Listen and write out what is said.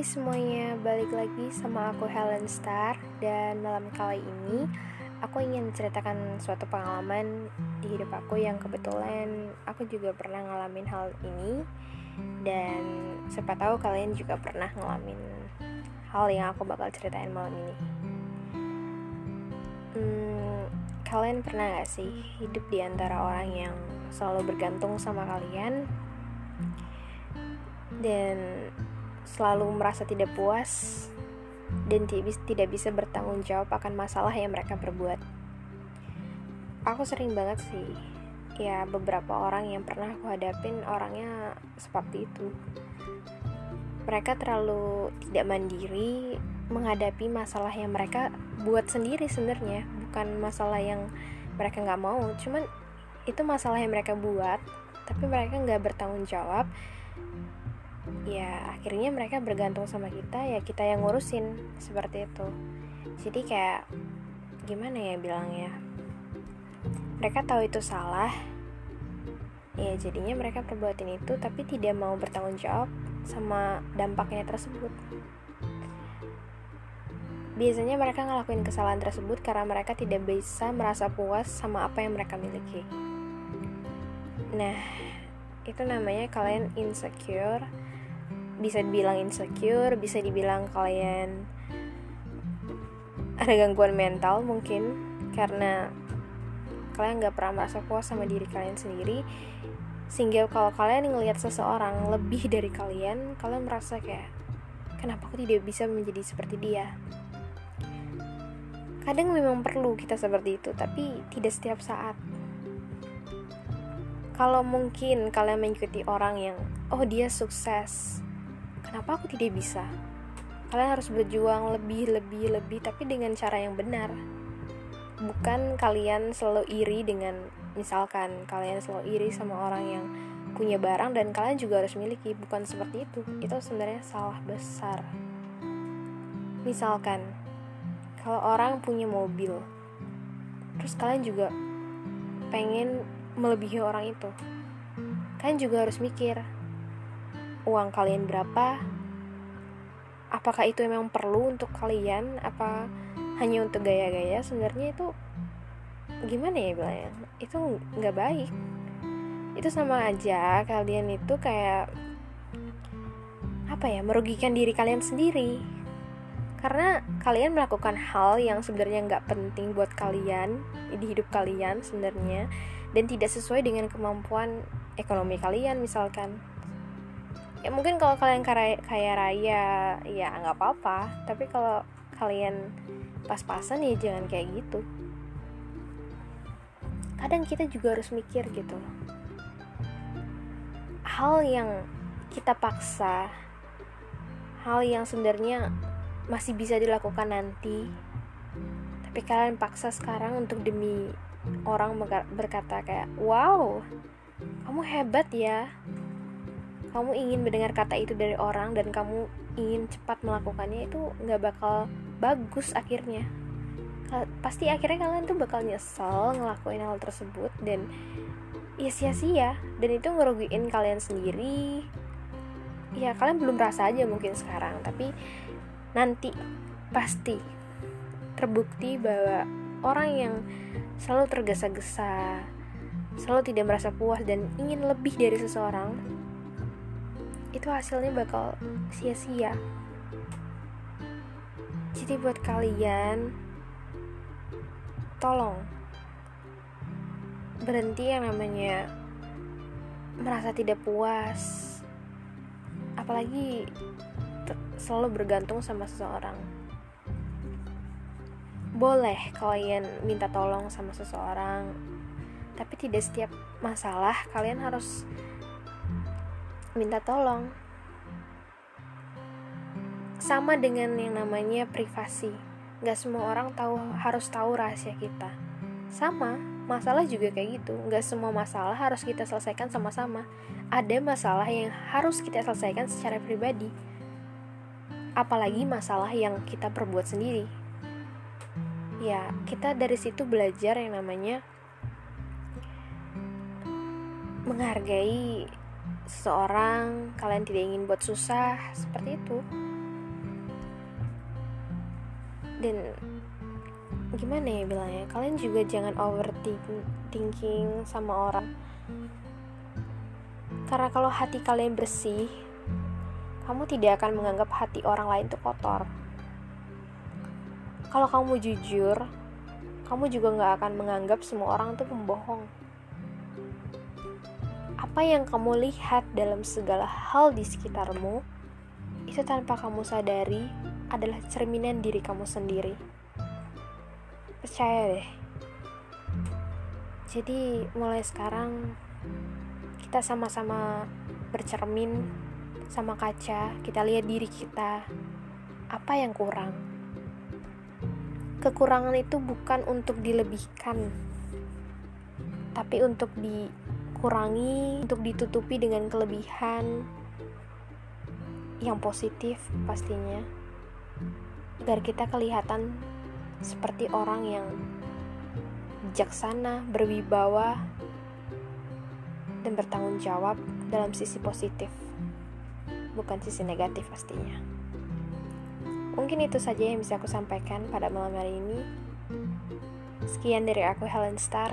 Hai semuanya, balik lagi sama aku Helen Star Dan malam kali ini aku ingin ceritakan suatu pengalaman di hidup aku yang kebetulan aku juga pernah ngalamin hal ini. Dan siapa tahu kalian juga pernah ngalamin hal yang aku bakal ceritain malam ini. Hmm, Kalian pernah gak sih hidup di antara orang yang selalu bergantung sama kalian? Dan selalu merasa tidak puas dan tidak bisa bertanggung jawab akan masalah yang mereka perbuat. Aku sering banget sih, ya beberapa orang yang pernah aku hadapin orangnya seperti itu. Mereka terlalu tidak mandiri menghadapi masalah yang mereka buat sendiri sebenarnya, bukan masalah yang mereka nggak mau, cuman itu masalah yang mereka buat, tapi mereka nggak bertanggung jawab ya akhirnya mereka bergantung sama kita ya kita yang ngurusin seperti itu. Jadi kayak gimana ya bilangnya? Mereka tahu itu salah ya jadinya mereka perbuatin itu tapi tidak mau bertanggung jawab sama dampaknya tersebut. Biasanya mereka ngelakuin kesalahan tersebut karena mereka tidak bisa merasa puas sama apa yang mereka miliki. Nah itu namanya kalian insecure bisa dibilang insecure bisa dibilang kalian ada gangguan mental mungkin karena kalian nggak pernah merasa puas sama diri kalian sendiri. Sehingga kalau kalian ngelihat seseorang lebih dari kalian kalian merasa kayak kenapa aku tidak bisa menjadi seperti dia? Kadang memang perlu kita seperti itu tapi tidak setiap saat. Kalau mungkin kalian mengikuti orang yang oh dia sukses kenapa aku tidak bisa? Kalian harus berjuang lebih, lebih, lebih, tapi dengan cara yang benar. Bukan kalian selalu iri dengan, misalkan kalian selalu iri sama orang yang punya barang dan kalian juga harus miliki, bukan seperti itu. Itu sebenarnya salah besar. Misalkan, kalau orang punya mobil, terus kalian juga pengen melebihi orang itu, kalian juga harus mikir, uang kalian berapa? Apakah itu memang perlu untuk kalian? Apa hanya untuk gaya-gaya? Sebenarnya itu gimana ya bilangnya? Itu nggak baik. Itu sama aja kalian itu kayak apa ya merugikan diri kalian sendiri. Karena kalian melakukan hal yang sebenarnya nggak penting buat kalian di hidup kalian sebenarnya dan tidak sesuai dengan kemampuan ekonomi kalian misalkan ya mungkin kalau kalian kaya, raya ya nggak apa-apa. Tapi kalau kalian pas-pasan ya jangan kayak gitu. Kadang kita juga harus mikir gitu. Hal yang kita paksa hal yang sebenarnya masih bisa dilakukan nanti tapi kalian paksa sekarang untuk demi orang berkata kayak wow kamu hebat ya kamu ingin mendengar kata itu dari orang dan kamu ingin cepat melakukannya itu nggak bakal bagus akhirnya. Pasti akhirnya kalian tuh bakal nyesel ngelakuin hal tersebut dan ya sia-sia. Dan itu ngerugiin kalian sendiri. Ya kalian belum rasa aja mungkin sekarang tapi nanti pasti terbukti bahwa orang yang selalu tergesa-gesa selalu tidak merasa puas dan ingin lebih dari seseorang itu hasilnya bakal sia-sia. Jadi buat kalian tolong berhenti yang namanya merasa tidak puas. Apalagi selalu bergantung sama seseorang. Boleh kalian minta tolong sama seseorang tapi tidak setiap masalah kalian harus minta tolong. Sama dengan yang namanya privasi. Gak semua orang tahu harus tahu rahasia kita. Sama, masalah juga kayak gitu. Gak semua masalah harus kita selesaikan sama-sama. Ada masalah yang harus kita selesaikan secara pribadi. Apalagi masalah yang kita perbuat sendiri. Ya, kita dari situ belajar yang namanya menghargai seseorang, kalian tidak ingin buat susah, seperti itu. dan gimana ya bilangnya? Kalian juga jangan overthinking sama orang. Karena kalau hati kalian bersih kamu tidak akan menganggap hati orang lain itu kotor. Kalau kamu jujur kamu juga nggak akan menganggap semua orang itu pembohong apa yang kamu lihat dalam segala hal di sekitarmu itu tanpa kamu sadari adalah cerminan diri kamu sendiri. Percaya deh. Jadi, mulai sekarang kita sama-sama bercermin sama kaca, kita lihat diri kita. Apa yang kurang? Kekurangan itu bukan untuk dilebihkan, tapi untuk dikurangi, untuk ditutupi dengan kelebihan yang positif pastinya agar kita kelihatan seperti orang yang bijaksana, berwibawa, dan bertanggung jawab dalam sisi positif, bukan sisi negatif pastinya. Mungkin itu saja yang bisa aku sampaikan pada malam hari ini. Sekian dari aku Helen Star,